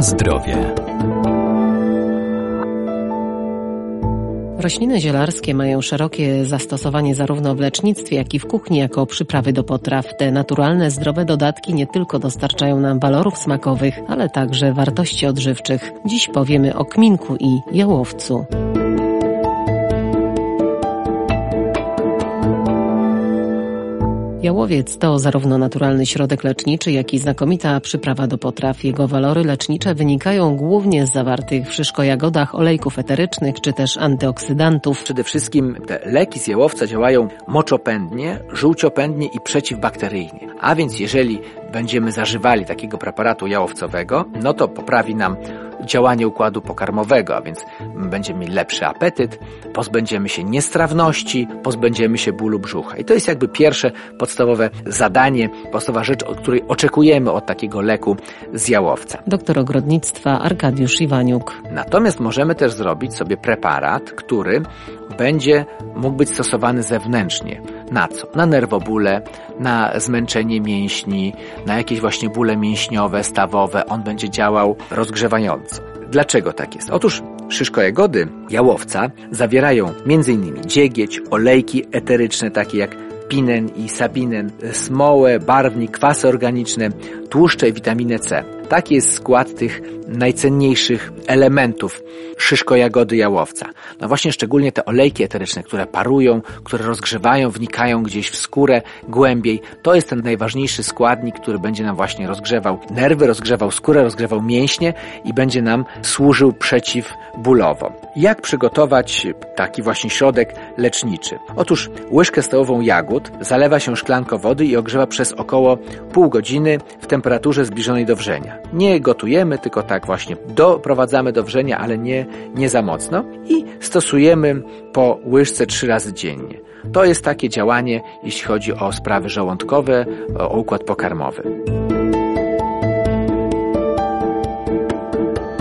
Na zdrowie. Rośliny zielarskie mają szerokie zastosowanie zarówno w lecznictwie, jak i w kuchni jako przyprawy do potraw. Te naturalne, zdrowe dodatki nie tylko dostarczają nam walorów smakowych, ale także wartości odżywczych. Dziś powiemy o kminku i jałowcu. Jałowiec to zarówno naturalny środek leczniczy, jak i znakomita przyprawa do potraw. Jego walory lecznicze wynikają głównie z zawartych w szyszko-jagodach olejków eterycznych czy też antyoksydantów. Przede wszystkim te leki z jałowca działają moczopędnie, żółciopędnie i przeciwbakteryjnie. A więc jeżeli będziemy zażywali takiego preparatu jałowcowego, no to poprawi nam działanie układu pokarmowego, a więc będziemy mieli lepszy apetyt, pozbędziemy się niestrawności, pozbędziemy się bólu brzucha. I to jest jakby pierwsze podstawowe zadanie, podstawowa rzecz, od której oczekujemy od takiego leku z jałowca. Doktor ogrodnictwa Arkadiusz Iwaniuk. Natomiast możemy też zrobić sobie preparat, który będzie mógł być stosowany zewnętrznie. Na co? Na nerwobóle, na zmęczenie mięśni, na jakieś właśnie bóle mięśniowe, stawowe. On będzie działał rozgrzewająco. Dlaczego tak jest? Otóż szyszko jagody jałowca zawierają m.in. dziegieć, olejki eteryczne takie jak pinen i sabinen, smołę, barwnik, kwasy organiczne, tłuszcze i witaminę C. Taki jest skład tych najcenniejszych elementów szyszko jagody jałowca. No właśnie szczególnie te olejki eteryczne, które parują, które rozgrzewają, wnikają gdzieś w skórę głębiej. To jest ten najważniejszy składnik, który będzie nam właśnie rozgrzewał nerwy, rozgrzewał skórę, rozgrzewał mięśnie i będzie nam służył przeciwbólowo. Jak przygotować taki właśnie środek leczniczy? Otóż łyżkę stołową jagód zalewa się szklanką wody i ogrzewa przez około pół godziny w temperaturze zbliżonej do wrzenia. Nie gotujemy, tylko tak właśnie doprowadzamy do wrzenia, ale nie, nie za mocno i stosujemy po łyżce trzy razy dziennie. To jest takie działanie, jeśli chodzi o sprawy żołądkowe, o układ pokarmowy.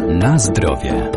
Na zdrowie.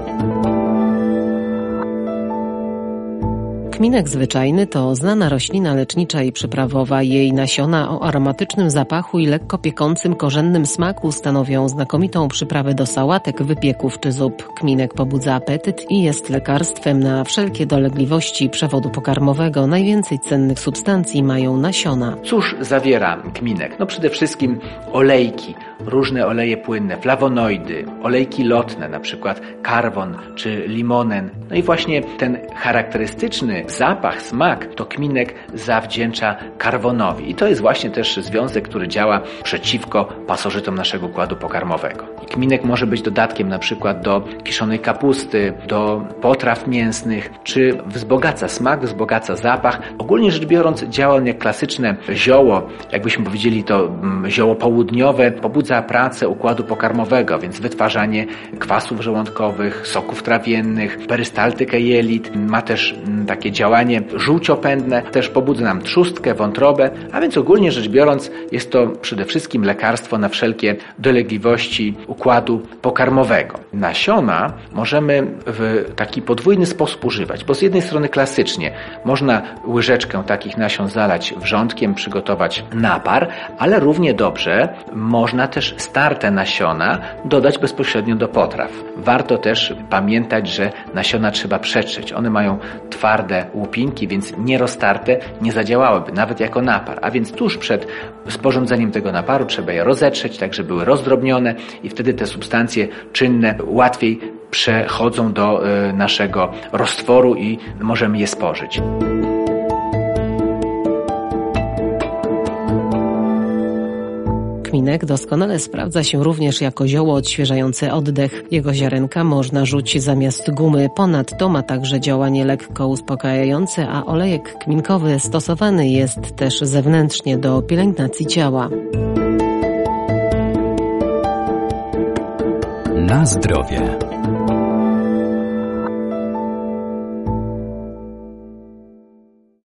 Kminek zwyczajny to znana roślina lecznicza i przyprawowa. Jej nasiona o aromatycznym zapachu i lekko piekącym korzennym smaku stanowią znakomitą przyprawę do sałatek, wypieków czy zup. Kminek pobudza apetyt i jest lekarstwem na wszelkie dolegliwości przewodu pokarmowego. Najwięcej cennych substancji mają nasiona. Cóż zawiera kminek? No przede wszystkim olejki, różne oleje płynne, flawonoidy, olejki lotne, na przykład karwon czy limonen. No i właśnie ten charakterystyczny zapach, smak to kminek zawdzięcza karwonowi. I to jest właśnie też związek, który działa przeciwko pasożytom naszego układu pokarmowego. I kminek może być dodatkiem na przykład do kiszonej kapusty, do potraw mięsnych, czy wzbogaca smak, wzbogaca zapach. Ogólnie rzecz biorąc działa on jak klasyczne zioło, jakbyśmy powiedzieli to mm, zioło południowe, pobudza pracę układu pokarmowego, więc wytwarzanie kwasów żołądkowych, soków trawiennych, perystaltykę jelit, ma też mm, takie działanie żółciopędne, też pobudza nam trzustkę, wątrobę, a więc ogólnie rzecz biorąc jest to przede wszystkim lekarstwo na wszelkie dolegliwości układu pokarmowego. Nasiona możemy w taki podwójny sposób używać, bo z jednej strony klasycznie można łyżeczkę takich nasion zalać wrzątkiem, przygotować napar, ale równie dobrze można też starte nasiona dodać bezpośrednio do potraw. Warto też pamiętać, że nasiona trzeba przetrzeć. One mają twarde łupinki, więc nieroztarte nie zadziałałyby, nawet jako napar. A więc tuż przed sporządzeniem tego naparu trzeba je rozetrzeć, tak żeby były rozdrobnione i wtedy te substancje czynne łatwiej przechodzą do e, naszego roztworu i możemy je spożyć. Kminek doskonale sprawdza się również jako zioło odświeżające oddech. Jego ziarenka można rzucić zamiast gumy. Ponadto ma także działanie lekko uspokajające, a olejek kminkowy stosowany jest też zewnętrznie do pielęgnacji ciała. Na zdrowie.